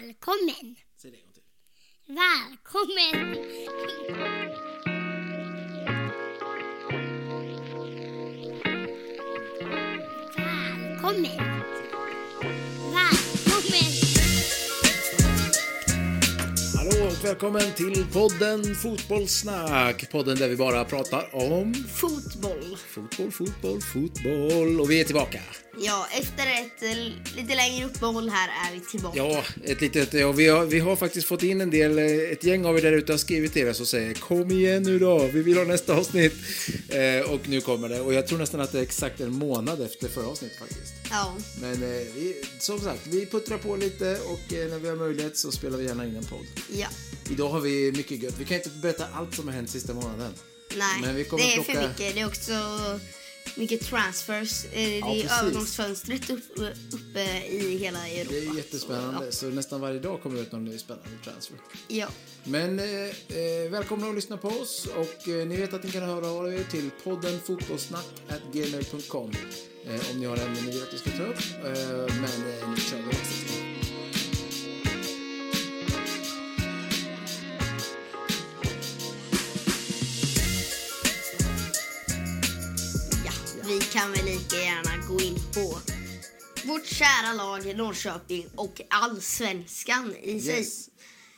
Välkommen! Säg det en gång till. Välkommen! Välkommen! Välkommen! Hallå och välkommen till podden Fotbollssnack. Podden där vi bara pratar om Fotboll. fotboll, fotboll, fotboll. Och vi är tillbaka. Ja, efter ett eh, lite längre uppehåll här är vi tillbaka. Ja, ett litet, ja, vi, har, vi har faktiskt fått in en del, eh, ett gäng av er där ute har skrivit till oss och säger kom igen nu då, vi vill ha nästa avsnitt. Eh, och nu kommer det. Och jag tror nästan att det är exakt en månad efter förra avsnittet faktiskt. Ja. Men eh, vi, som sagt, vi puttrar på lite och eh, när vi har möjlighet så spelar vi gärna in en podd. ja. Idag har vi mycket gött. Vi kan inte berätta allt som har hänt sista månaden. Nej, Men vi kommer det är plocka- för mycket. Det är också mycket transfers. Eh, Det Ja, är precis. övergångsfönstret upp, uppe i hela Europa. Det är jättespännande. Så nästan varje dag kommer det ut någon ny spännande transfer. Ja. Men eh, eh, välkomna att lyssna på oss och eh, ni vet att ni kan höra av er till podden fotbollssnack.gmail.com eh, om ni har ämnen ni vill att vi ska ta upp. Eh, men eh, nu kör vi kan väl lika gärna gå in på vårt kära lag Norrköping och allsvenskan i sig. Yes.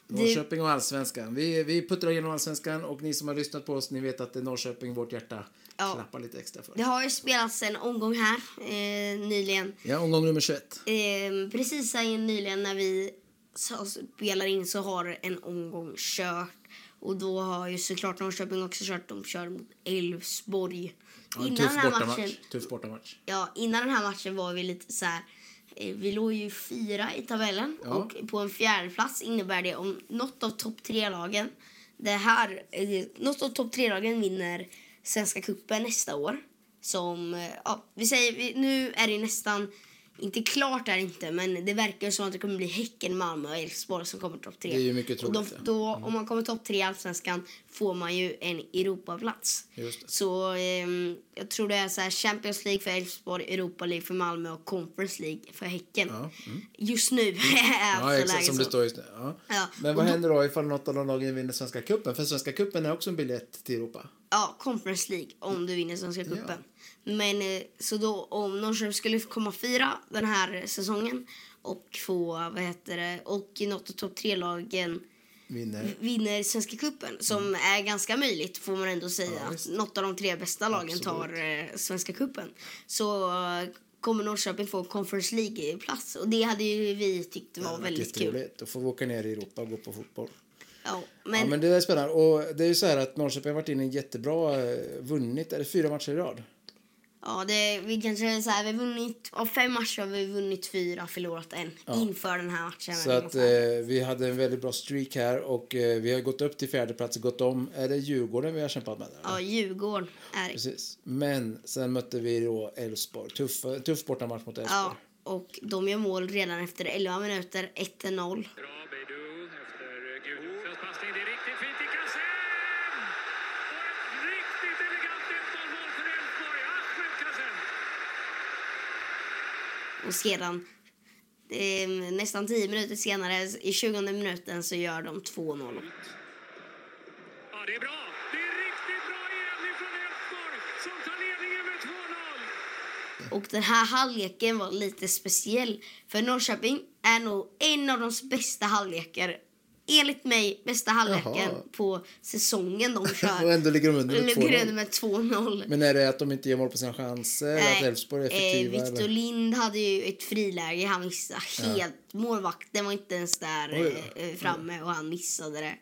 Norrköping och Allsvenskan. Vi, vi puttrar igenom Allsvenskan och ni som har lyssnat på oss, ni vet att det är Norrköping vårt hjärta Ja. klappar lite extra för. Det har ju spelats en omgång här eh, nyligen. Ja, omgång nummer 21. Eh, precis här nyligen när vi spelar in så har en omgång kört. Och då har ju såklart Norrköping också kört. De kör mot Elfsborg. Ja, innan, tuff den här bortamatch. matchen, Tuff bortamatch. ja, innan den här matchen var vi lite så här... eh, Vi låg ju fyra i tabellen Ja. och på en fjärde plats innebär det om något av topp tre-lagen det här, eh, något av topp tre-lagen vinner Svenska cupen nästa år. Som, eh, ja, vi säger, nu är det nästan, inte klart är inte, men det verkar som att det kommer bli Häcken, Malmö och Elfsborg som kommer topp tre. Det är ju mycket och troligt, de, ja. då, Om man kommer topp tre i Allsvenskan får man ju en Europaplats. Så ehm, jag tror det är så här Champions League för Elfsborg, Europa League för Malmö och Conference League för Häcken. Ja, mm. Just nu är Ja, exakt som så. det står just nu. Ja. Ja, Men och vad då- händer då ifall något av de lagen vinner Svenska cupen? För Svenska cupen är också en biljett till Europa. Ja, Conference League om du vinner Svenska cupen. Men eh, så då om Norrköping skulle komma fyra den här säsongen och få, vad heter det, och något av topp tre-lagen Vinner. vinner Svenska cupen som är ganska möjligt får man ändå säga. Mm. Ja, att visst. något av de tre bästa lagen Absolut. tar eh, Svenska cupen. Så eh, kommer Norrköping få Conference League-plats och det hade ju vi tyckt var Ja, väldigt kul. Då får vi åka ner i Europa och gå på fotboll. Ja, Men, ja, men det är spännande. Och det är ju så här att Norrköping har varit inne i jättebra, vunnit, är det fyra matcher i rad? Ja, det, vi kanske så här, vi har vunnit, av fem matcher har vi vunnit fyra förlorat en inför den här matchen. Så att eh, vi hade en väldigt bra streak här och eh, vi har gått upp till fjärde plats och gått om, är det Djurgården vi har kämpat med? Eller? Ja, Djurgården är det. Precis. Men sen mötte vi då Elfsborg. Tuff, tuff bortamatch mot Elfsborg. Ja, och de gör mål redan efter 11 minuter, 1-0. Bra Beidou efter Gudjonsens passning. Det är riktigt fint i kassen! Och ett riktigt elegant 1-0-mål för Elfsborg. Ahmed Kassen! Och sedan, eh, nästan 10 minuter senare, i 20 minuten, så gör de 2-0. Ja, det är bra. Det är riktigt bra igen ifrån Elfsborg som tar ledningen med 2-0. Och den här halvleken var lite speciell. För Norrköping är nog en av de bästa halvlekar, enligt mig, bästa halvleken Jaha. på säsongen de kör. Och ändå ligger de under med Ligger 2-0. under med 2-0. Men är det att de inte ger mål på sina chanser? att Elfsborg är effektiva? eh, Victor eller? Lind hade ju ett friläge. Han missade helt. Målvakten var inte ens där Oj eh, framme och han missade det.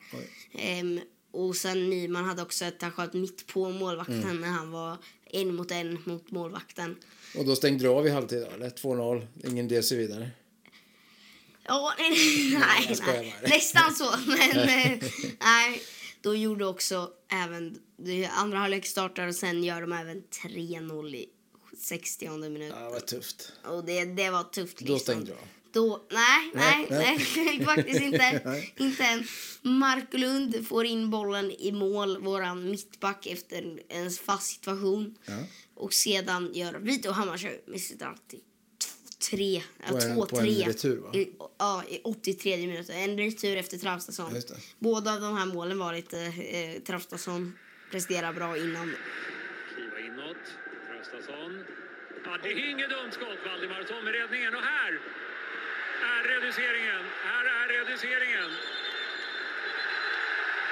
Ehm, och sen Nyman hade också han sköt mitt på målvakten Mm. när han var en mot en mot målvakten. Och då stängde du av i halvtid då, eller? 2-0, ingen del vidare. Ja, nej, nej, jag nej. nästan så. Men nej, då gjorde också även andra halvlek startar och sen gör de även 3-0 i 60 minut. Ja, det var tufft. Och det, det var tufft. Då stängde du av. Då, nej, nej, Nej, nej, faktiskt inte. Inte än. Mark Lund får in bollen i mål, våran mittback, efter en fast situation. Ja. Och sedan gör Vito Hammarskjöld med sitt alltid tre, ja, På en- två, på en tre. retur, va? I, ja, i 83 minuter. En retur efter Traustason. Ja. Båda av de här målen var lite eh, Traustason presterar bra innan. Kliva inåt. Traustason. Ja, det är inget dumt skott. Valdimarsson med räddningen. Och här är reduceringen. Här är reduceringen.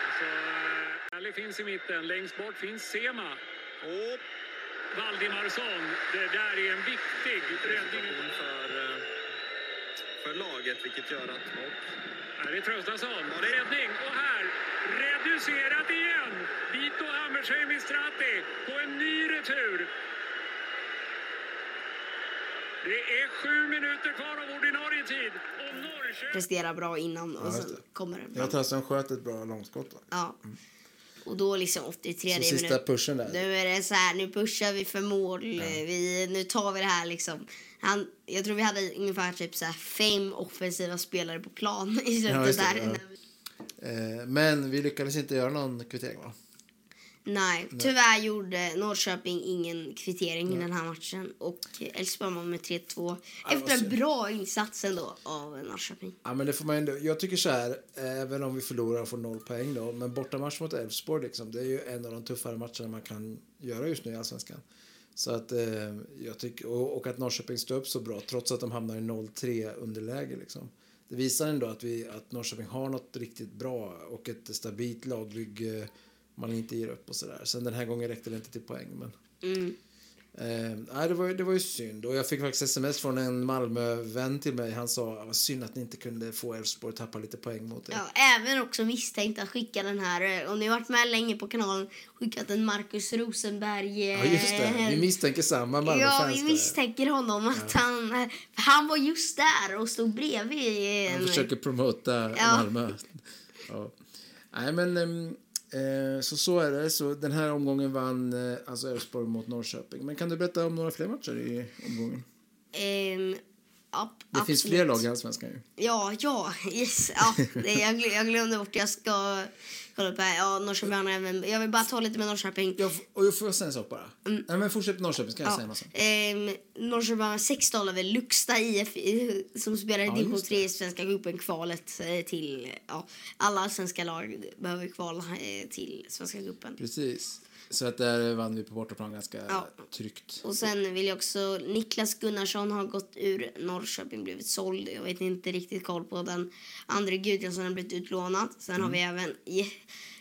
Alltså, Ali finns i mitten. Längst bort finns Sema. Och Valdimarsson. Det där är en viktig räddning. för, eh, för laget, vilket gör att... Här är Traustason. Räddning. Och här, reducerat igen. Vito Hammersheim i Strati på en ny retur. Det är sju minuter kvar av ordinarie tid. Och Norrköping... Presterar bra innan och just sen det. kommer den Jag tror att han sköt ett bra långskott. Ja. Och då liksom 83 Så sista pushen där. Nu är det så här, nu pushar vi för mål. Vi, nu tar vi det här liksom. Han, jag tror vi hade ungefär typ så här fem offensiva spelare på plan i slutet Ja, där. ja. Eh, Men vi lyckades inte göra någon kvittering va? Nej, tyvärr gjorde Norrköping ingen kvittering i den här matchen. Och Elfsborg var med 3-2 vad efter en bra insats ändå av Norrköping. Ja, men det får man ändå, jag tycker så här, även om vi förlorar och får noll poäng då, men bortamatch mot Elfsborg liksom, det är ju en av de tuffare matcherna man kan göra just nu i Allsvenskan. Så att eh, jag tycker, och, och att Norrköping står upp så bra trots att de hamnar i 0-3 underläge liksom. Det visar ändå att, vi, att Norrköping har något riktigt bra och ett stabilt lagbygge. Man inte ger upp och sådär. Sen den här gången räckte det inte till poäng. Men... Mm. Eh, det, var, det var ju synd. Och jag fick faktiskt sms från en Malmö-vän till mig. Han sa vad synd att ni inte kunde få Elfsborg att tappa lite poäng mot er. Ja, även också misstänkt att skicka den här, eh, om ni har varit med länge på kanalen, skickat en Marcus Rosenberg. Ja, just det. Vi misstänker samma Ja, Malmö-fans vi där. misstänker honom att han, eh, han var just där och stod bredvid. Han försöker promota Ja. Malmö. Ja. Nej, men ehm, eh, så så är det. Så den här omgången vann eh, alltså Elfsborg mot Norrköping. Men kan du berätta om några fler matcher i omgången? Ehm, ja, Det finns absolut. fler lag i Allsvenskan ju. Ja, ja, yes. Ja, jag glömde bort, jag ska kolla här. Ja, Norrköping även, jag vill bara ta lite med Norrköping. Jag, och jag får säga en sak bara? Nej, men fortsätt Norrköping ska jag säga en massa. Ehm, Norrköping har sex dagar över Luxta IF som spelar i Ja, division just 3 i Svenska cupen kvalet eh, till... Ja, alla svenska lag behöver kvala eh, till Svenska cupen. Precis. Så att där vann vi på bortaplan ganska Ja. tryggt. Och sen vill jag också... Niklas Gunnarsson har gått ur Norrköping, blivit såld. Jag vet inte riktigt koll på den. André Gudjonsson har blivit utlånad. Sen har vi Mm. även...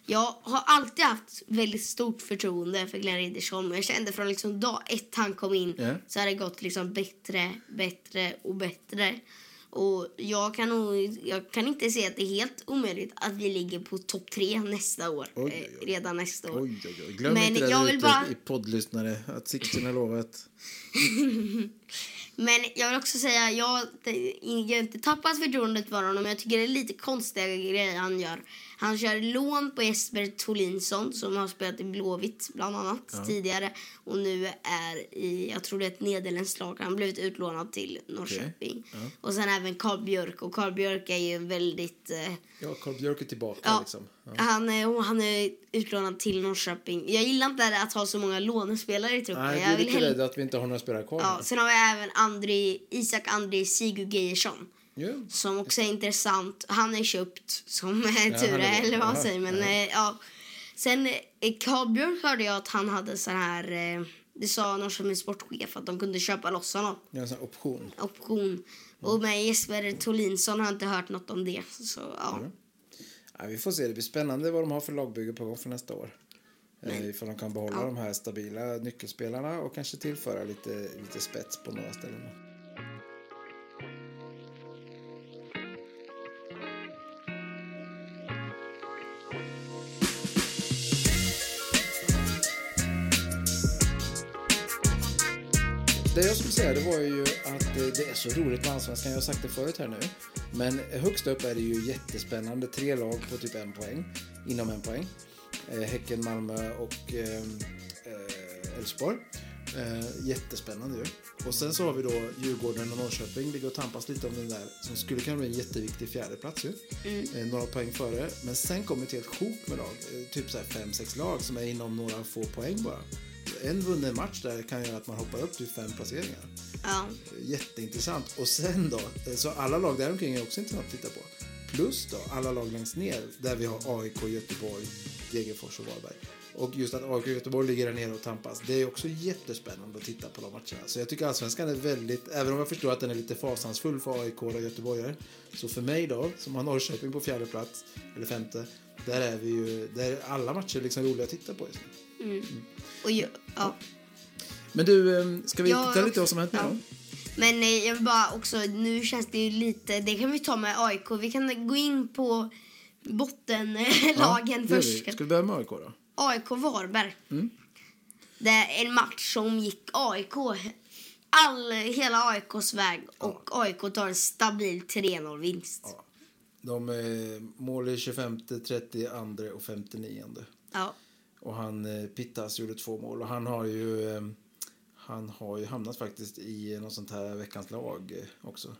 Jag har alltid haft väldigt stort förtroende för Glenn Riddersholm. Jag kände från liksom dag ett han kom in Ja. så har det gått liksom bättre, bättre och bättre. Och jag kan, nog, jag kan inte se att det är helt omöjligt att vi ligger på topp tre nästa år. Oj, oj, eh, oj. Redan nästa år. Glöm Men inte det jag vill bara- i poddlyssnare att Sixten har lovat. Men jag vill också säga, jag, jag har inte tappat förtroendet för honom, men jag tycker det är lite konstiga grejer han gör. Han kör lån på Jesper Tolinsson som har spelat i Blåvitt bland annat tidigare och nu är i, jag tror det är ett nederländskt lag, han blivit utlånad till Norrköping. Och sen även Karl Björk och Karl Björk är ju väldigt eh, Ja, Carl Björk är tillbaka Ja, liksom. Ja. han, är, han är utlånad till Norrköping. Jag gillar inte att ha så många lånespelare i truppen. Nej, jag vill hellre- inte har några spelare kvar. Ja, sen har vi även André, Isak André Sigurd Geijersson. Ja. Som också är intressant. Han är köpt, som eh, Ja, är eller vad man säger. Men, ja. eh, ja. Sen eh, Björk hörde jag att han hade så här... Det sa Norrköpings sportchef att de kunde köpa loss honom. Ja, en sån option. Option. Och med Jesper Tolinsson har jag inte hört något om det. Så, ja. Ja, vi får se. Det blir spännande vad de har för lagbygge på gång för nästa år. Eh, ifall de kan behålla Ja. de här stabila nyckelspelarna och kanske tillföra lite, lite spets på några ställen. Det jag skulle säga det var ju att eh, det är så roligt med Allsvenskan. Jag har sagt det förut här nu. Men högst upp är det ju jättespännande. Tre lag på typ en poäng. Inom en poäng. Eh, Häcken, Malmö och eh, eh, Elfsborg. Eh, jättespännande ju. Och sen så har vi då Djurgården och Norrköping. Ligger och tampas lite om den där som skulle kunna bli en jätteviktig fjärdeplats ju. Eh, några poäng före. Men sen kommer ett helt sjok med lag. Eh, typ så här fem, sex lag som är inom några få poäng bara. en vunnen match där kan göra att man hoppar upp till fem placeringar. Ja. Jätteintressant. Och sen då, så alla lag där omkring är också intressant att titta på. Plus då alla lag längst ner där vi har AIK, Göteborg, Degerfors och Varberg. Och just att AIK Göteborg ligger där nere och tampas. Det är också jättespännande att titta på de matcherna. Så jag tycker allsvenskan är väldigt, även om jag förstår att den är lite fasansfull för AIK och Göteborgare. Så för mig då, som har Norrköping på fjärde plats, eller femte, där är vi ju, där är alla matcher liksom roliga att titta på just nu. Och ju, ja. Men du, eh, ska vi titta lite vad som hänt ja. Men eh, jag vill bara också, nu känns det ju lite, det kan vi ta med AIK. Vi kan gå in på bottenlagen gör först. Ska vi börja med AIK då? AIK Varberg. Mm. Det är en match som gick AIK all, hela AIKs väg och AIK tar en stabil 3-0-vinst. Ja. De är mål i 25, 32 och 59. Ja. Och han, eh, Pittas gjorde två mål och han har ju eh, han har ju hamnat faktiskt i något sånt här veckans lag eh, också.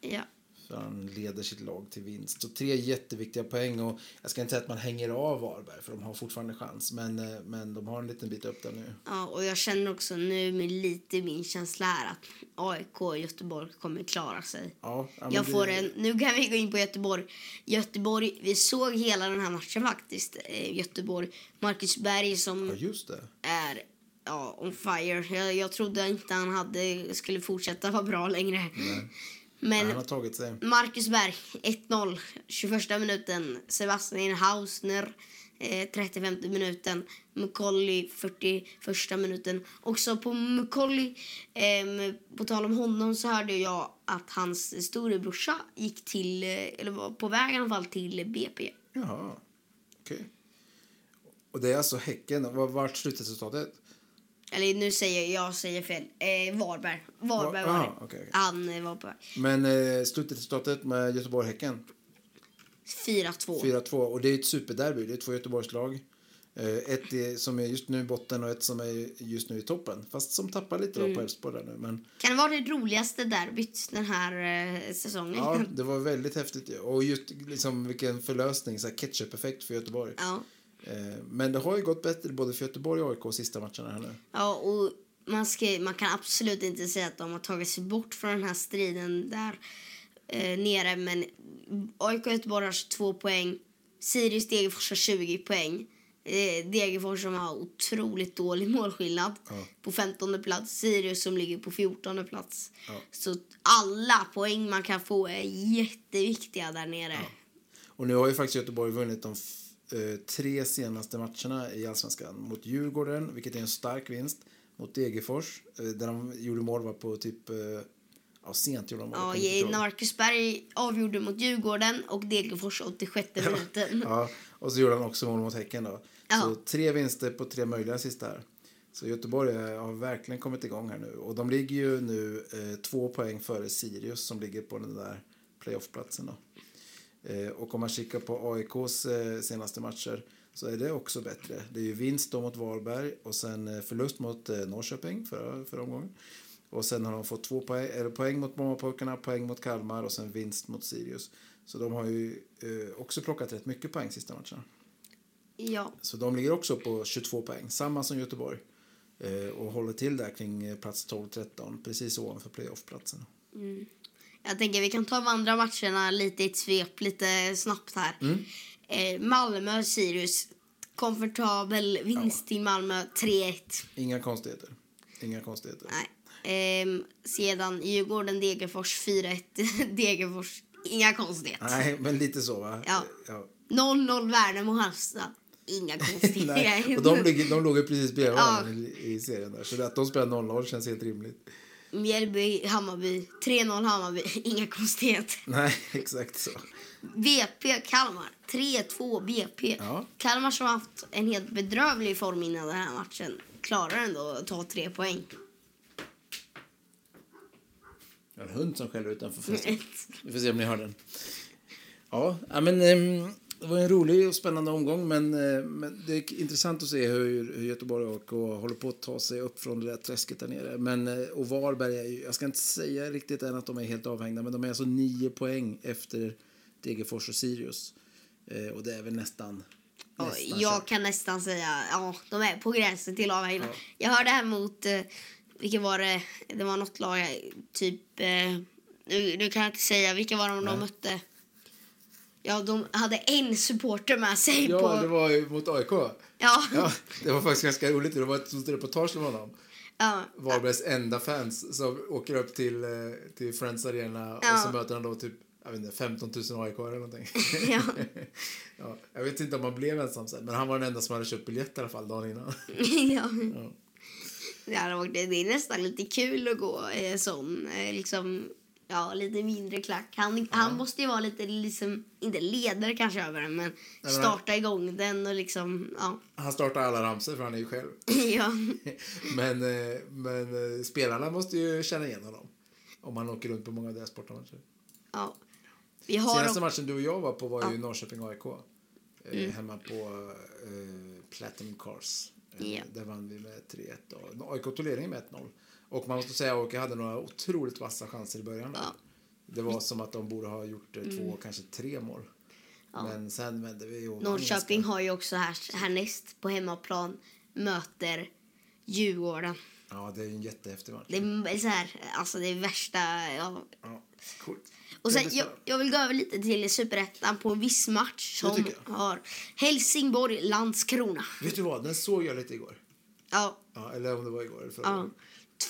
ja. För han leder sitt lag till vinst. Så tre jätteviktiga poäng och jag ska inte säga att man hänger av Varberg för de har fortfarande chans. Men, eh, men de har en liten bit upp där nu. Ja, och jag känner också nu med lite min känsla här att AIK och Göteborg kommer klara sig. Ja, Jag det- får en, nu kan vi gå in på Göteborg. Göteborg, vi såg hela den här matchen faktiskt. Eh, Göteborg, Marcus Berg som Ja, det. är ja, on fire. Jag, jag trodde inte han hade, skulle fortsätta vara bra längre. Men Han har tagit sig. Marcus Berg, 1-0, 21 minuten. Sebastian Hausner, eh, 35 minuten. Macaulay, 41 minuten. Också på Macaulay, eh, på tal om honom så hörde jag att hans storebrorsa gick till, eh, eller var på väg i alla fall till BP. Jaha, okej. Och det är alltså Häcken. Vart slutresultatet? Eller nu säger jag, säger fel. Eh, Varberg. Varberg Va- var det. ah, okej, okej. Han eh, var på väg. Men eh, slutresultatet med Göteborg-Häcken? 4-2. 4-2. Och det är ett superderby. Det är två Göteborgslag. Eh, ett är, som är just nu i botten och ett som är just nu i toppen. Fast som tappar lite Mm. på Elfsborg nu. Men Kan det vara det roligaste derbyt den här eh, säsongen? ja, det var väldigt häftigt. Och just liksom vilken förlösning, så här ketchup-effekt för Göteborg. Ja. Eh, men det har ju gått bättre både för Göteborg och AIK sista matcherna här nu. Ja, och man, ska, man kan absolut inte säga att de har tagit sig bort från den här striden där eh, nere. Men AIK och Göteborg har 22 poäng. Sirius Degerfors har 20 poäng. Eh, Degerfors som har otroligt dålig målskillnad Ja. på 15 plats. Sirius som ligger på 14 plats. Ja. Så alla poäng man kan få är jätteviktiga där nere. Och nu har ju faktiskt Göteborg vunnit de tre senaste matcherna i Allsvenskan. Mot Djurgården, vilket är en stark vinst. Mot Degerfors, eh, där de gjorde mål var på typ... Eh, ja, sent gjorde de mål. Ja, kommer inte ihåg. Marcus Berg avgjorde mot Djurgården och Degerfors 86 minuten. Ja, och så gjorde han också mål mot Häcken då. Ja. Så tre vinster på tre möjliga sista här. Så Göteborg eh, har verkligen kommit igång här nu. Och de ligger ju nu eh, två poäng före Sirius som ligger på den där playoffplatsen då. Eh, och om man kikar på AIKs eh, senaste matcher så är det också bättre. Det är ju vinst då mot Varberg och sen eh, förlust mot Norrköping förra, förra omgången. Och sen har de fått två poäng, eller poäng mot Brommapojkarna, poäng mot Kalmar och sen vinst mot Sirius. Så de har ju också plockat rätt mycket poäng sista matcherna. Ja. Så de ligger också på 22 poäng, samma som Göteborg. Och håller till där kring plats 12-13, precis ovanför playoffplatsen. Jag tänker vi kan ta de andra matcherna lite i ett svep, lite snabbt här. Mm. Eh, Malmö, Sirius. Komfortabel vinst till Malmö, 3-1. Inga konstigheter. Inga konstigheter. Nej. Ehm, sedan Djurgården, Degerfors, 4-1. Degerfors, inga konstigheter. Nej, men lite så va? Ja. ja. 0-0 Värnamo, Halmstad. Inga konstigheter. Och de, ligger, de låg ju precis bredvid Ja. varandra i, i serien där. Så att de spelar 0-0 känns helt rimligt. Mjällby, Hammarby, 3-0 Hammarby. Inga konstigheter. Nej, exakt så. BP, Kalmar. 3-2 BP. Ja. Kalmar som har haft en helt bedrövlig form innan den här matchen klarar ändå att ta tre poäng. En hund som skäller utanför fönstret. Vi får se om ni hör den. Ja, men ehm, det var en rolig och spännande omgång. Men, eh, men det är intressant att se hur, hur Göteborg och AIK håller på att ta sig upp från det där träsket där nere. Men, eh, och Varberg är ju, jag ska inte säga riktigt än att de är helt avhängda, men de är alltså nio poäng efter Degerfors och Sirius. Eh, och det är väl nästan Ja, Nästan jag kört. kan nästan säga ja, de är på gränsen till vinna. Ja. Jag hörde här mot, eh, vilka var det? Det var något lag, typ, eh, nu, nu kan jag inte säga vilka var de Nej. de mötte. Ja, de hade en supporter med sig Ja, på... det var ju mot AIK. Ja, Ja, det var faktiskt ganska roligt. Det var ett stort reportage om honom. ja, Varbergs enda fans som åker upp till, eh, till Friends Arena och Ja. så möter han då typ jag vet inte, 15 000 AIK eller någonting. ja. ja, jag vet inte om han blev ensam sen, men han var den enda som hade köpt biljett i alla fall dagen innan. ja. Ja. Det, är nästan lite kul att gå eh, sån, eh, ja, lite mindre klack. Han, han måste ju vara lite, liksom, inte ledare kanske över den, men starta igång den och liksom, ja. Han startar alla ramsor för han är ju själv. ja. Men, eh, men eh, spelarna måste ju känna igen honom. Om han åker runt på många av deras bortamatcher. ja. Vi har Senaste matchen du och jag var på var ju Ja. Mm. Norrköping-AIK. Eh, Hemma på eh, Platinum Cars. Ja. Där vann vi med 3-1. Och AIK tog ledningen med 1-0. Och man måste säga att AIK hade några otroligt vassa chanser i början. där. Ja. Mm. Det var som att de borde ha gjort eh, två, kanske tre mål. Men sen vände vi och Norrköping har ju också här, härnäst på hemmaplan möter Djurgården. Ja, det är en jättehäftig match. Det är så här, alltså det är värsta, ja. Ja, coolt. Och sen, jag, jag vill gå över lite till Superettan på en viss match som har Helsingborg-Landskrona. Vet du vad, den såg jag lite igår. Ja, Ja, eller om det var igår förra ja. gången.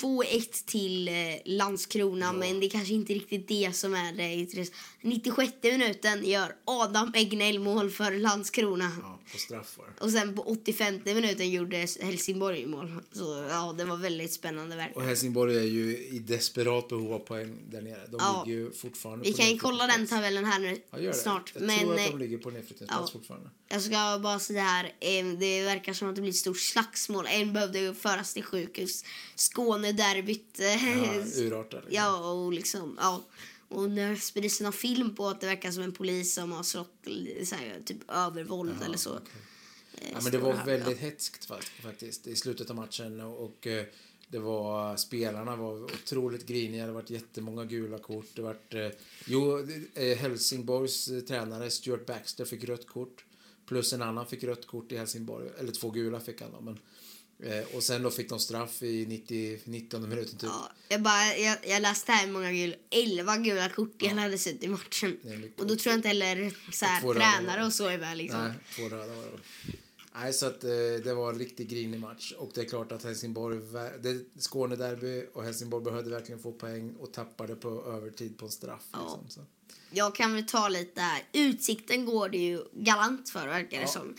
2-1 till eh, Landskrona, men det är kanske inte riktigt det som är det intressanta. 96 minuten gör Adam Egnell mål för Landskrona. Ja, på straff var det. Och sen på 85 minuten gjorde Helsingborg mål. Så ja, det var väldigt spännande Och verkligen. Helsingborg är ju i desperat behov av poäng där nere. De Ja. ligger ju fortfarande Vi på kan ju kolla den tabellen här nu Ja, det. snart. Jag Men tror att de ligger på nedflyttningsplats ja. fortfarande. jag ska bara säga här, eh, det verkar som att det blir ett stort slagsmål. En behövde föras till sjukhus. Skånederbyt. eh, Ja, urartar. liksom. Ja, och liksom, ja. Och när sprids någon film på att det verkar som en polis som har slått så här, typ övervåld eller så. Eh, Ja, men det var här, väldigt hetskt fakt- faktiskt i slutet av matchen och, och eh, det var spelarna var otroligt griniga. Det var jättemånga gula kort. Det var eh, jo, Helsingborgs tränare Stuart Baxter fick rött kort plus en annan fick rött kort i Helsingborg eller två gula fick han då, men och sen då fick de straff i 90 19 minuten typ. Ja, jag, bara, jag, jag läste här många gula, 11 gula kort jag hade sett i matchen. Och då tror jag inte heller så här, röda tränare var- och så är med liksom. Nej, två röda var det. Nej, så att eh, det var en riktigt grinig match. Och det är klart att Helsingborg, det Skånederby och Helsingborg behövde verkligen få poäng och tappade på övertid på en straff. Liksom, så. Jag kan väl ta lite här. Utsikten går det ju galant för verkar det Ja. som.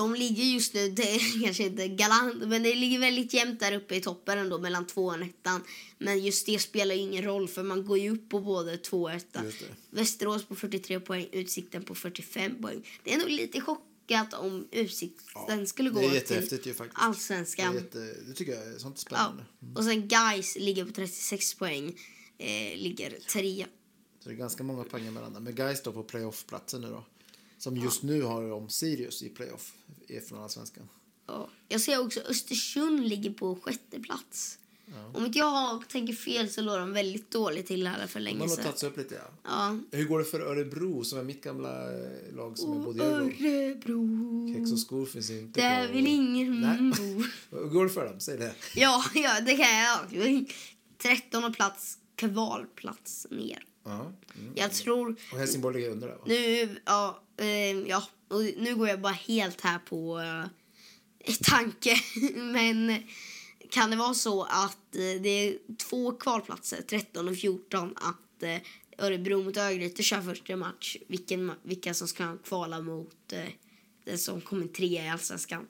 De ligger just nu, det är kanske inte galant, men det ligger väldigt jämnt där uppe i toppen ändå mellan tvåan och ettan. Men just det spelar ingen roll för man går ju upp på både två och etta. Just det. Västerås på 43 poäng, Utsikten på 45 poäng. Det är nog lite chockat om Utsikten skulle gå till faktiskt. Det, Allsvenskan. är jätte, det tycker jag är sånt är Ja. spännande. Och sen Guys ligger på 36 poäng, eh, ligger trea. Så det är ganska många poäng mellan dem. Men Gais står på playoff-platsen nu då. Som just nu har om Sirius i playoff från Allsvenskan. Ja. Jag ser också Östersund ligger på sjätte plats. Om inte jag tänker fel så låg de väldigt dåligt till här för De länge har sedan. tagit sig upp lite ja. Ja. Hur går det för Örebro som är mitt gamla lag som är både Örebro? Kex och skor finns inte där kvar. vill ingen bo. Hur går det för dem? Säg det. Ja, ja, det kan jag. 13 plats, kvalplats ner. Ja. Mm. Jag tror... Och Helsingborg ligger under där va? Nu, ja, eh, ja, och nu går jag bara helt här på eh, tanke. Men kan det vara så att eh, det är två kvalplatser, 13 och 14, att eh, Örebro mot Örgryte kör första match, vilken, vilka som ska kvala mot eh, den som kommer trea i Allsvenskan?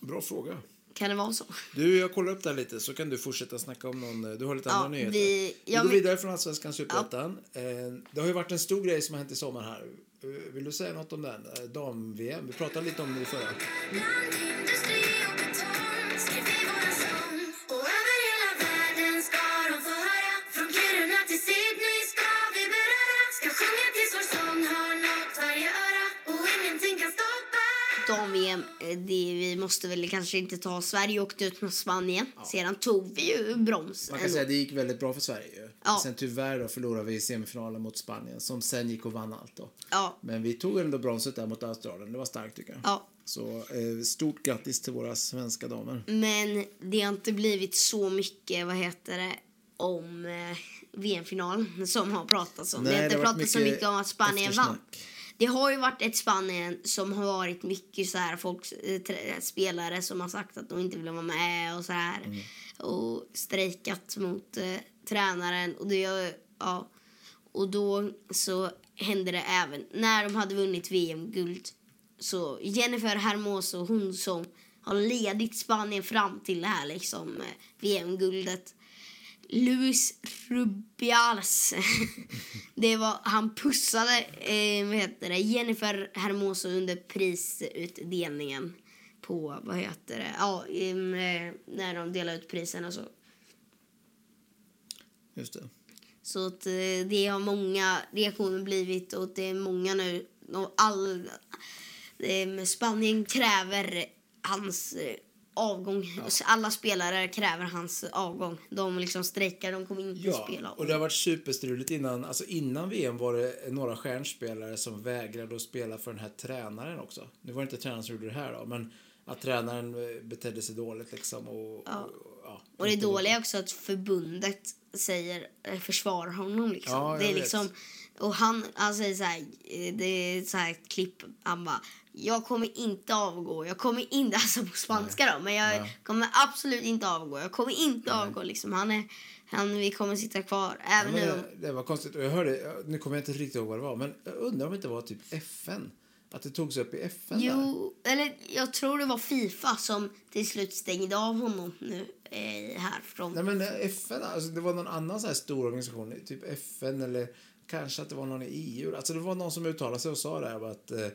Bra fråga. Kan det vara så? Du, jag kollar upp det här lite så kan du fortsätta snacka om någon. eh, Du har lite Ja, andra nyheter. vi- vi ja, går men- vidare från Allsvenskan Superettan. Eh, Det har ju varit en stor grej som har hänt i sommar här. Eh, Vill du säga något om den? Dam-VM. Vi pratade lite om det i förra. Det, vi måste väl kanske inte ta Sverige åkte ut mot Spanien. Sedan tog vi ju brons. Man kan ändå. säga det gick väldigt bra för Sverige ju. Ja. Sen tyvärr då förlorade vi i semifinalen mot Spanien som sen gick och vann allt då. Ja. Men vi tog ändå bronset där mot Australien. Det var starkt tycker jag. Ja. Så eh, stort grattis till våra svenska damer. Men det har inte blivit så mycket, vad heter det, om eh, VM-finalen som har pratats om. Nej, det har inte pratats så mycket om att Spanien vann. Det har ju varit ett Spanien som har varit mycket så här folk, eh, spelare som har sagt att de inte vill vara med och så här. Mm. Och strejkat mot eh, tränaren och det ja. Och då så hände det även när de hade vunnit VM-guld. Så Jennifer Hermoso, hon som har ledit Spanien fram till det här liksom eh, VM-guldet. Luis Rubiales. det var, han pussade eh, vad heter det, Jennifer Hermoso under prisutdelningen på, vad heter det, ja, eh, när de delade ut prisen och så. Just det. Så att eh, det har många reaktioner blivit och det är många nu. Och all, eh, Spanien kräver hans avgång. Alla spelare kräver hans avgång. De liksom strejkar, de kommer inte Ja, spela. och det har varit superstruligt innan. Alltså innan VM var det några stjärnspelare som vägrade att spela för den här tränaren också. Nu var det inte tränaren som gjorde det här då, men att tränaren eh, betedde sig dåligt liksom. Och, Ja. och, ja, Och det dåliga är också att förbundet säger, eh, försvarar honom. Liksom. Ja, det är vet. liksom och han, han säger så här, eh, det är så här ett klipp, han bara jag kommer inte avgå, jag kommer inte, alltså på spanska då, men jag Ja. kommer absolut inte avgå, jag kommer inte avgå liksom. Han är, han, vi kommer sitta kvar, Ja, även men nu. det, det var konstigt. Jag hörde, nu kommer jag inte riktigt ihåg vad det var, men jag undrar om det inte var typ FN. Att det togs upp i FN där. Jo, eller jag tror det var Fifa som till slut stängde av honom nu eh, härifrån. Nej men eh, FN, alltså det var någon annan så här stor organisation, typ FN eller kanske att det var någon i EU. Alltså det var någon som uttalade sig och sa det här att eh,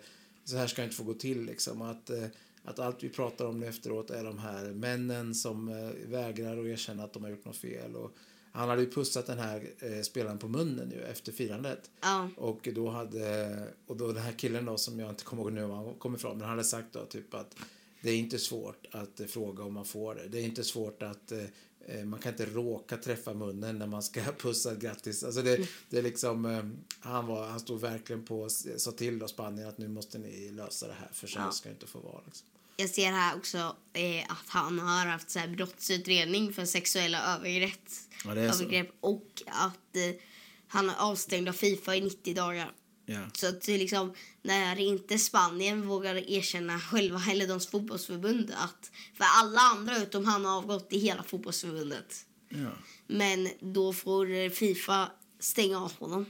så här ska det inte få gå till liksom. Att, eh, att allt vi pratar om nu efteråt är de här männen som eh, vägrar att erkänna att de har gjort något fel. Och han hade ju pussat den här eh, spelaren på munnen ju efter firandet. Ja. Och då hade, och då den här killen då som jag inte kommer ihåg nu var han kom ifrån, men han hade sagt då typ att det är inte svårt att eh, fråga om man får det. Det är inte svårt att eh, eh, man kan inte råka träffa munnen när man ska pussa grattis. Alltså det, det är liksom, han, var, han stod verkligen på, sa till då Spanien att nu måste ni lösa det här för så Ja. ska det inte få vara. Liksom. Jag ser här också eh, att han har haft så här brottsutredning för sexuella övergrepp, Ja, övergrepp och att eh, han är avstängd av Fifa i 90 dagar. Ja. Så att det liksom, när inte Spanien vågar erkänna själva, eller de fotbollsförbund, att för alla andra utom han har avgått i hela fotbollsförbundet. Ja. Men då får Fifa stänga av honom.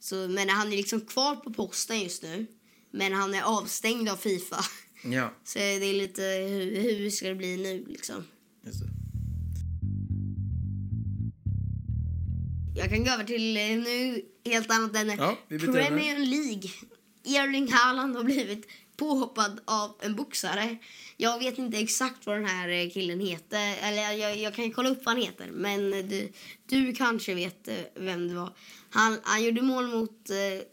Så, men han är liksom kvar på posten just nu. Men han är avstängd av Fifa. ja. Så det är lite hur, hur ska det bli nu liksom. Just Jag kan gå över till eh, nu helt annat än Ja, vi byter Premier League. Erling Haaland har blivit påhoppad av en boxare. Jag vet inte exakt vad den här eh, killen heter. Eller jag, jag kan kolla upp vad han heter. Men eh, du, du kanske vet eh, vem det var. Han, han gjorde mål mot eh,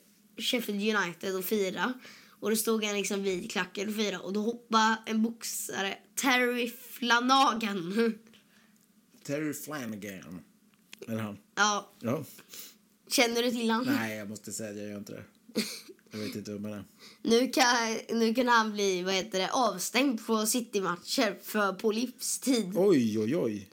Sheffield United och fira. Och då stod han liksom vid klacken och fira. Och då hoppade en boxare, Terry Flanagan. Terry Flanagan. Eller han? ja, Ja. känner du till han? Nej, jag måste säga att jag gör inte det. Jag vet inte vem han är. Nu kan, nu kan han bli vad heter det, avstängd på City-matcher för på livstid. Oj, oj, oj.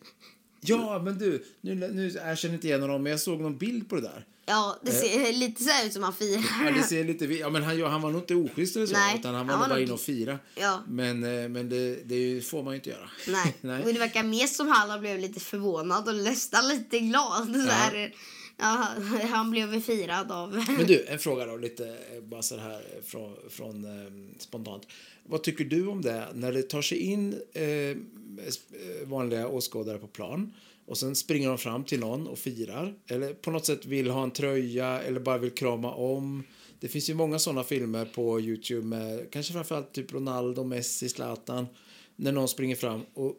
Ja, men du, nu, nu jag känner inte igen honom, men jag såg någon bild på det där. Ja, det ser lite så ut som han firar. Ja, det ser lite, ja, men han, han var nog inte oschysst eller så, Nej, utan han var han var bara inne och fira. Ja. Men, eh, men det, det får man ju inte göra. Nej. Nej. Och det verkar mer som han blev lite förvånad och nästan lite glad. Så här, ja, han blev firad av... Men du, en fråga då, lite eh, bara så här eh, från, från eh, spontant. Vad tycker du om det när det tar sig in eh, eh, vanliga åskådare på plan och sen springer de fram till någon och firar eller på något sätt vill ha en tröja eller bara vill krama om. Det finns ju många sådana filmer på Youtube med kanske framförallt typ Ronaldo, Messi, Zlatan när någon springer fram och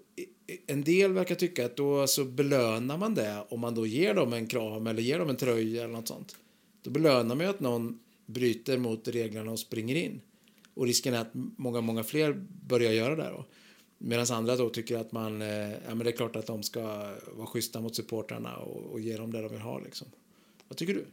en del verkar tycka att då så belönar man det om man då ger dem en kram eller ger dem en tröja eller något sånt. Då belönar man ju att någon bryter mot reglerna och springer in. Och risken är att många, många fler börjar göra det då. Medan andra då tycker att man, eh, ja men det är klart att de ska vara schyssta mot supportrarna och, och ge dem det de vill ha liksom. Vad tycker du?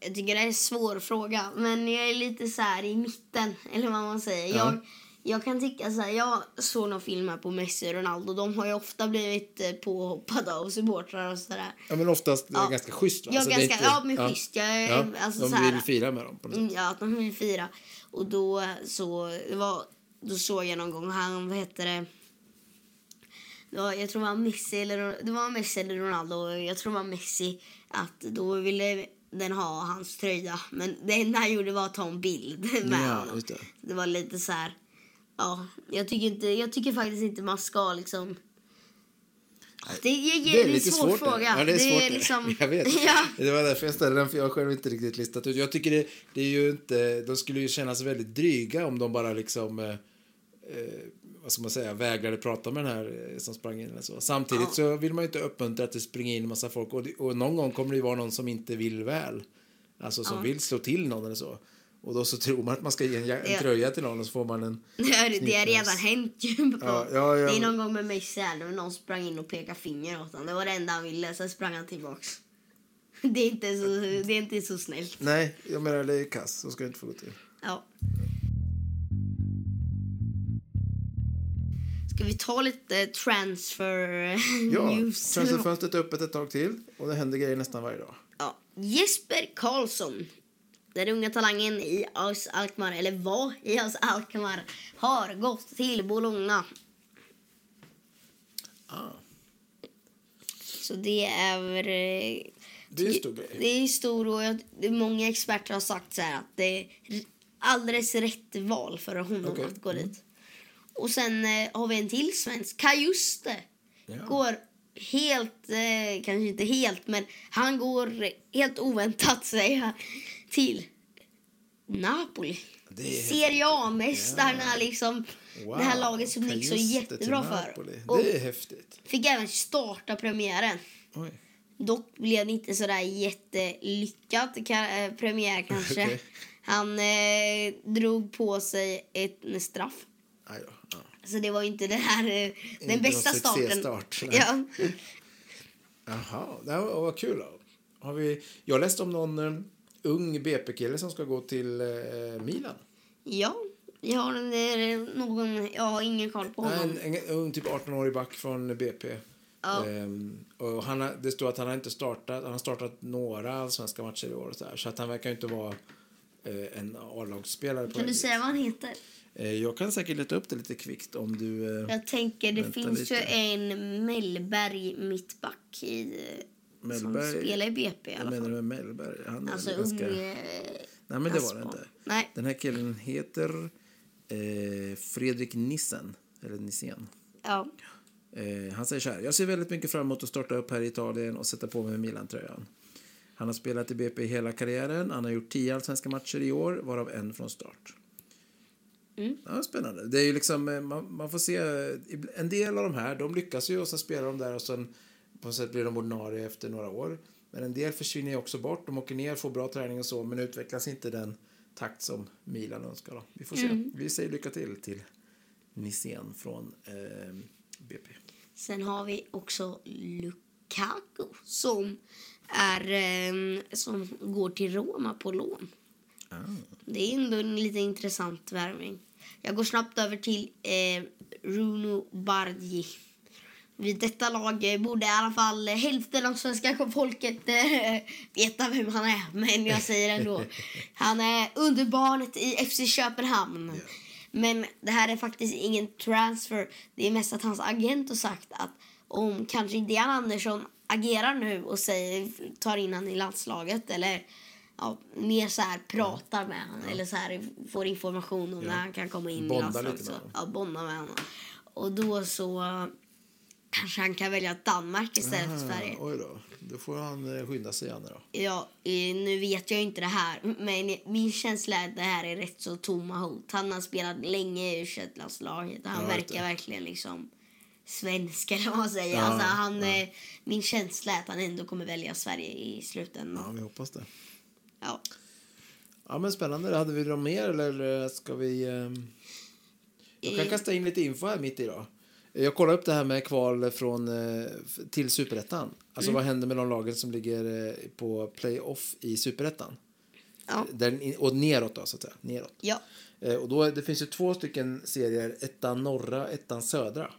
Jag tycker det är en svår fråga, men jag är lite så här i mitten, eller vad man säger. Ja. Jag, jag kan tycka så här, jag såg någon film här på Messi och Ronaldo. De har ju ofta blivit eh, påhoppade av supportrar och sådär. Ja men oftast Ja. är det ganska schysst va? Ja, Så det är ganska, inte- ja men schysst. Jag, Ja, alltså, de så här, vill fira med dem på något sätt. Mm, Ja, att de vill fira. Och då så, det var, då såg jag någon gång, han, vad heter det? Det var, jag tror det var Messi eller, det var Messi eller Ronaldo, jag tror det var Messi, att då ville den ha hans tröja. Men det enda han gjorde var att ta en bild med Ja, honom. det. det var lite så här, ja, jag tycker, inte, jag tycker faktiskt inte man ska liksom det, jag, Det är en lite svår svårt. fråga. Ja, det är svårt. liksom, Jag vet. ja, Det var därför jag ställde den, för jag har själv inte riktigt listat ut. Jag tycker det, det är ju inte, de skulle ju kännas väldigt dryga om de bara liksom, eh, vad ska man säga, vägrade prata med den här eh, som sprang in eller så. Samtidigt så vill man ju inte uppmuntra att det springer in en massa folk och, det- och någon gång kommer det ju vara någon som inte vill väl. Alltså som vill slå till någon eller så. Och då så tror man att man ska ge en, Ja. tröja till någon och så får man en... Det har, det har Snickers. redan hänt ju. På. Ja, ja, ja. Det är någon gång med Messi här, när någon sprang in och pekade finger åt honom. Det var det enda han ville, sen sprang han tillbaks. Det är inte så, det är inte så snällt. Nej, jag menar det är kass. Så ska det inte få gå till. Ja. Ska vi ta lite transfer Ja, news? transferfönstret är öppet ett tag till och det händer grejer nästan varje dag. Ja. Jesper Karlsson, den unga talangen i AS Alkmaar, eller var i AS Alkmaar, har gått till Bologna. Ah, Så det är... eh, det är en stor grej. Det är stor och jag, många experter har sagt så här att det är alldeles rätt val för honom Okej. att gå dit. Och sen eh, har vi en till svensk, Kajuste. Ja. Går helt, eh, kanske inte helt, men han går helt oväntat säger jag, till Napoli. Serie A-mästarna liksom. Det här laget som gick så jättebra för. Och Det är häftigt. fick även starta premiären. Oj. Dock blev det inte sådär jättelyckat ka- eh, premiär kanske. Okej. Han eh, drog på sig ett en straff. Ja. Så det var inte det här, eh, den Inte bästa starten. nej. Ja. Jaha, det här var, vad kul. Har vi, jag läste om någon eh, ung BP-kille som ska gå till eh, Milan. ja, jag har en, någon, jag har ingen koll på honom. En, en ung typ 18-årig back från BP. Ja. Ehm, och han har, det står att han har inte startat, han har startat några svenska matcher i år så, här, så att han verkar inte vara eh, en A-lagsspelare. Kan du säga vad han heter? Eh, jag kan säkert leta upp det lite kvickt om du... Eh, Jag tänker, det finns lite. ju en Mellberg mittback i, eh, Mellberg- som spelar i BP i alla menar fall. du med Mellberg? Han är Alltså ganska... eh, Nej, men det var det inte. Nej. Den här killen heter eh, Fredrik Nissen. Eller Nissen. Ja. Eh, han säger så här. Jag ser väldigt mycket fram emot att starta upp här i Italien och sätta på mig Milan-tröjan. Han har spelat i BP hela karriären. Han har gjort tio allsvenska matcher i år, varav en från start. Mm. Ja, spännande. Det är ju liksom, eh, man, man får se, en del av de här, de lyckas ju och så spelar de där och sen på något sätt blir de ordinarie efter några år. Men en del försvinner också bort. De åker ner, får bra träning och så, men utvecklas inte den takt som Milan önskar. Då. Vi får se. Vi säger lycka till till Nissen från eh, BP. Sen har vi också Lukaku som, är, eh, som går till Roma på lån. Ah. Det är ändå en lite intressant värvning. Jag går snabbt över till eh, Bruno Bardi. Vid detta lag eh, borde i alla fall hälften av svenska folket eh, veta vem han är. Men jag säger ändå. Han är underbarnet i FC Köpenhamn. Men det här är faktiskt ingen transfer. Det är mest att hans agent har sagt att om kanske Jan Andersson agerar nu och säger, tar in han i landslaget eller ja, mer så här pratar med honom eller så här får information om när han kan komma in Bonda i landslaget. lite med så-. Ja, bonda med honom. Och då så kanske han kan välja Danmark istället för Sverige. Oj då. Då får han eh, skynda sig, Janne. Då. Ja, nu vet jag inte det här, men min känsla är att det här är rätt så tomma hot. Han har spelat länge i u landslaget han Ja, verkar verkligen liksom svensk eller vad man säger. Ja, alltså, han, ja. eh, Min känsla är att han ändå kommer välja Sverige i slutändan. Ja, vi hoppas det. Ja. Men spännande. Hade vi något mer eller ska vi... ehm, Jag kan kasta in lite info här mitt i då. Jag kollade upp det här med kval från, eh, till Superettan. Alltså vad händer med de lagen som ligger eh, på playoff i Superettan? Ja. Och neråt då, så att säga. Neråt. Ja. Eh, Och då, det finns ju två stycken serier, ettan norra, ettan södra.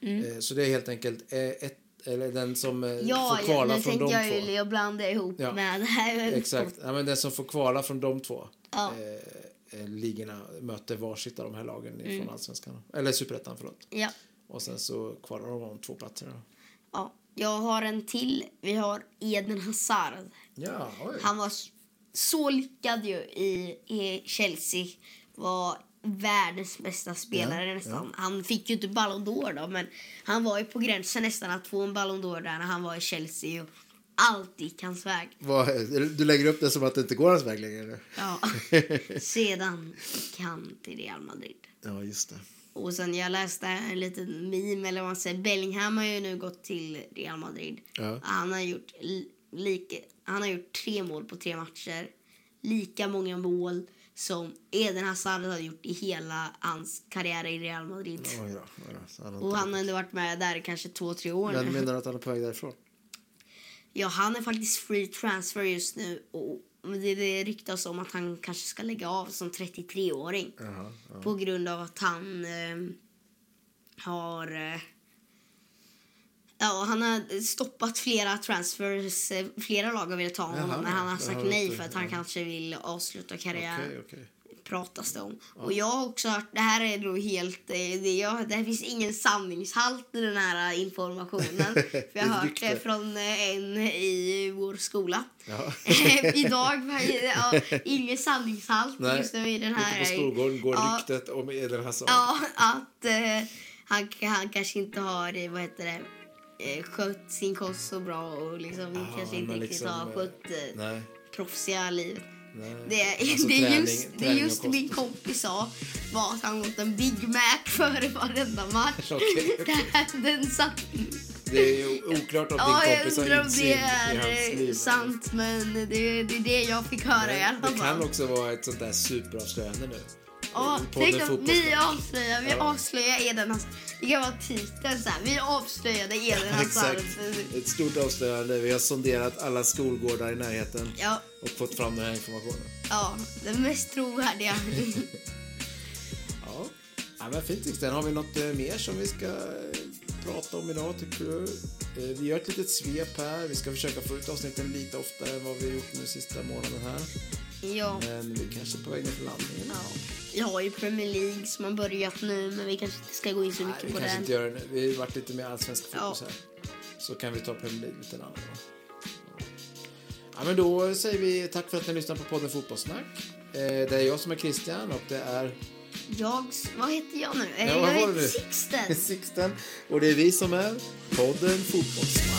Eh, Så det är helt enkelt ett, eller den som eh, Mm. Ja, får ja, kvala nu från tänkte de två. ju jag blanda ihop Ja. med det här. Exakt, ja, men den som får kvala från de två Ja. eh, eh, ligorna möter varsitt av de här lagen från allsvenskan. Eller superettan, förlåt. Ja. Och sen så kvalar de om två platser. Ja. Jag har en till. Vi har Eden Hazard. Ja, oj. Han var så lyckad ju i, i Chelsea. Var världens bästa spelare Ja, nästan. Han fick ju inte Ballon d'Or då, men han var ju på gränsen nästan att få en Ballon d'Or där när han var i Chelsea. Och allt gick hans väg. Du lägger upp det som att det inte går hans väg längre? Ja. Sedan gick han till Real Madrid. Ja, just det. Och sen jag läste en liten meme, eller vad man säger. Bellingham har ju nu gått till Real Madrid. Ja. Han, har gjort li- han har gjort tre mål på tre matcher. Lika många mål som Eden Hazard har gjort i hela hans karriär i Real Madrid. Oj då, oj då. Han Och han har ändå varit med där kanske två, tre år Men menar du att han är på väg därifrån? Ja, han är faktiskt free transfer just nu. Och det, det ryktas om att han kanske ska lägga av som 33-åring. Jaha, ja. På grund av att han eh, har... Eh, ja, han har stoppat flera transfers. Eh, flera lag har velat ta honom, Jaha, men han har sagt nej för att han ja. kanske vill avsluta karriären. Okej, okej. pratas det om. Och jag har också hört, det här är nog helt, eh, det, jag, det finns ingen sanningshalt i den här eh, informationen. För jag har hört det från en i vår skola. Ja. Idag, ja, ingen sanningshalt Nej, just nu i den här. Ute på skolgården går ja, ryktet om Eden Hazard. Ja, att han, han kanske inte har, vad heter det, eh, skött sin kost så bra och liksom Ja, kanske inte men riktigt liksom, har eh, skött eh, Nej, proffsiga livet. nej. Det, Alltså det, träning- just, det just min kompis sa var att han åt en Big Mac före varenda match. Okej. Det- Den satt... Det är oklart om Ja, din kompis har insyn det i är hans eh, liv. sant, men det, det är det jag fick höra i alla Det kan också vara ett sånt där superavslöjande nu. Ja, tänk Fotbollssnack. vi avslöjar, vi Ja. avslöjar Eden Hazard. Det kan vara titeln så här, vi avslöjade Hazard. Exakt. Ett stort avslöjande. Vi har sonderat alla skolgårdar i närheten Ja, och fått fram den här informationen. ja, den mest trovärdiga. Ja, ja men fint Sixten. Har vi något eh, mer som vi ska eh, prata om idag tycker du? Eh, Vi gör ett litet svep här. Vi ska försöka få ut avsnitten lite oftare än vad vi gjort nu sista månaden här. Ja. Men vi kanske är på väg ner för landningen. Ja. Vi har ju Premier League som har börjat nu, men vi kanske inte ska gå in så Nej, mycket vi på kanske den. inte gör det nu. Vi har varit lite mer allsvensk fokus Ja. här. Så kan vi ta Premier League lite annan gång. Ja, men då säger vi tack för att ni lyssnar på podden Fotbollssnack. Eh, Det är jag som är Christian och det är Jag, vad heter jag nu? Eh, Ja, vad jag heter? Sixten. Sixten och det är vi som är podden Fotbollssnack.